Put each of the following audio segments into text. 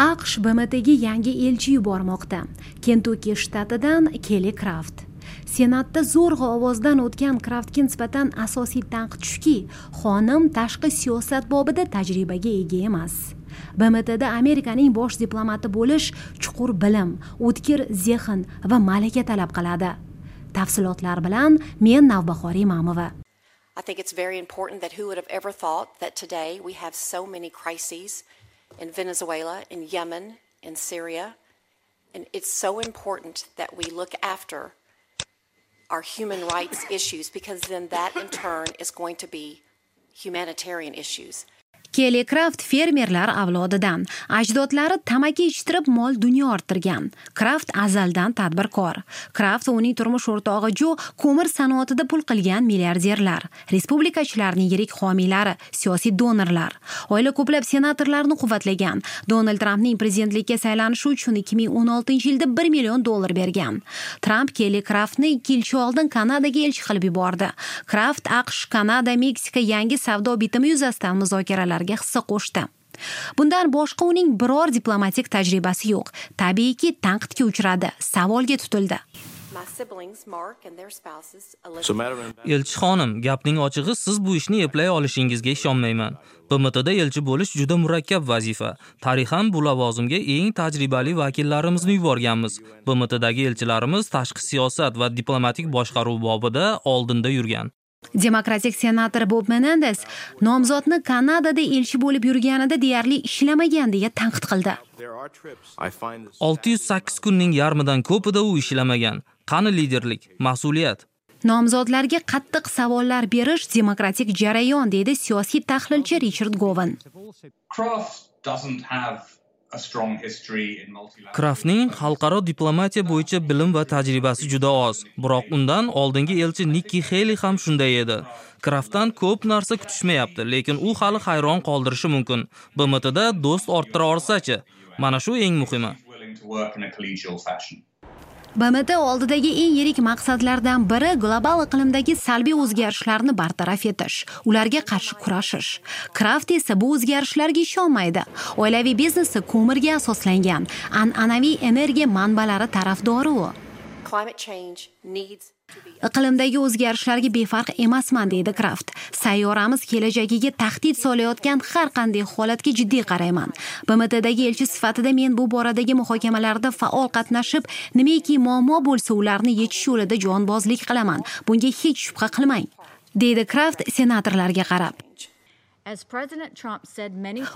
aqsh bmtga yangi elchi yubormoqda. Kentukki shtatidan keli kraft. Senatda zo'rg'a ovozdan o'tgan kraftga nisbatan asosiy tanqid shuki xonim tashqi siyosat bobida tajribaga ega emas. Bmtda amerikaning bosh diplomati bo'lish chuqur bilim o'tkir zehn va malaka talab qiladi. Tafsilotlar bilan men navbahor imamova. I think it's very important that who would have ever thought that today we have so many crises in Venezuela, in Yemen, in Syria. And it's so important that we look after our human rights issues because then that in turn is going to be humanitarian issues. Keli kraft fermerlar avlodidan. Ajdodlari tamaki ichtirib mol dunyo orttirgan. Kraft azaldan tadbirkor. Kraft va uning turmush o'rtog'i jo ko'mir sanoatida pul qilgan milliarderlar. Respublikachilarning yirik homiylari siyosiy donorlar. Oila ko'plab senatorlarni quvvatlagan. Donald trampning prezidentlikka saylanishi uchun 2016 yilda 1 million dollar bergan. Tramp keli kraftni ikki yil oldin kanadaga elchi qilib yubordi. Kraft aqsh kanada meksika yangi savdo bitimi yuzasidan muzokaralar hissa qo'shdi. Bundan boshqa uning biror diplomatik tajribasi yo'q. Tabiiyki tanqidga uchradi savolga tutildi. Elchi xonim gapning ochig'i siz bu ishni eplay olishingizga ishonmayman. Bmtda elchi bo'lish juda murakkab vazifa. Tarixan bu lavozimga eng tajribali vakillarimizni yuborganmiz. Bmtdagi elchilarimiz tashqi siyosat va diplomatik boshqaruv bobida oldinda yurgan demokratik senator bob menendes nomzodni kanadada elchi bo'lib yurganida deyarli ishlamagan deya tanqid qildi. 608 kunning yarmidan ko'pida u ishlamagan. Qani liderlik? Mas'uliyat. Nomzodlarga qattiq savollar berish demokratik jarayon deydi siyosiy tahlilchi richard govan kraftning xalqaro diplomatiya bo'yicha bilim va tajribasi juda oz biroq undan oldingi elchi nikki heli ham shunday edi. Kraftdan ko'p narsa kutishmayapti lekin u hali hayron qoldirishi mumkin. Bmtda do'st orttira olsachi mana shu eng muhimi bmt oldidagi eng yirik maqsadlardan biri global iqlimdagi salbiy o'zgarishlarni bartaraf etish ularga qarshi kurashish. Kraft esa bu o'zgarishlarga ishonmaydi. Oilaviy biznesi ko'mirga asoslangan an'anaviy energiya manbalari tarafdori u. iqlimdagi o'zgarishlarga befarq emasman deydi kraft. Sayyoramiz kelajagiga tahdid solayotgan har qanday holatga jiddiy qarayman. Bmtdagi elchi sifatida men bu boradagi muhokamalarda faol qatnashib nimaiki muammo bo'lsa ularni yechish yo'lida jonbozlik qilaman. Bunga hech shubha qilmang deydi kraft senatorlarga qarab.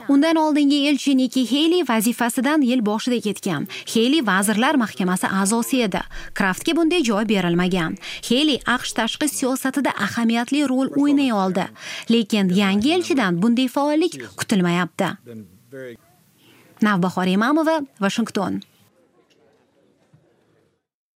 Undan oldingi elchi niki heyli vazifasidan yil boshida ketgan. Heyli vazirlar mahkamasi a'zosi edi kraftga bunday joy berilmagan. Heyli aqsh tashqi siyosatida ahamiyatli rol o'ynay oldi. Lekin yangi elchidan bunday faollik kutilmayapti. Navbahor imamova vashington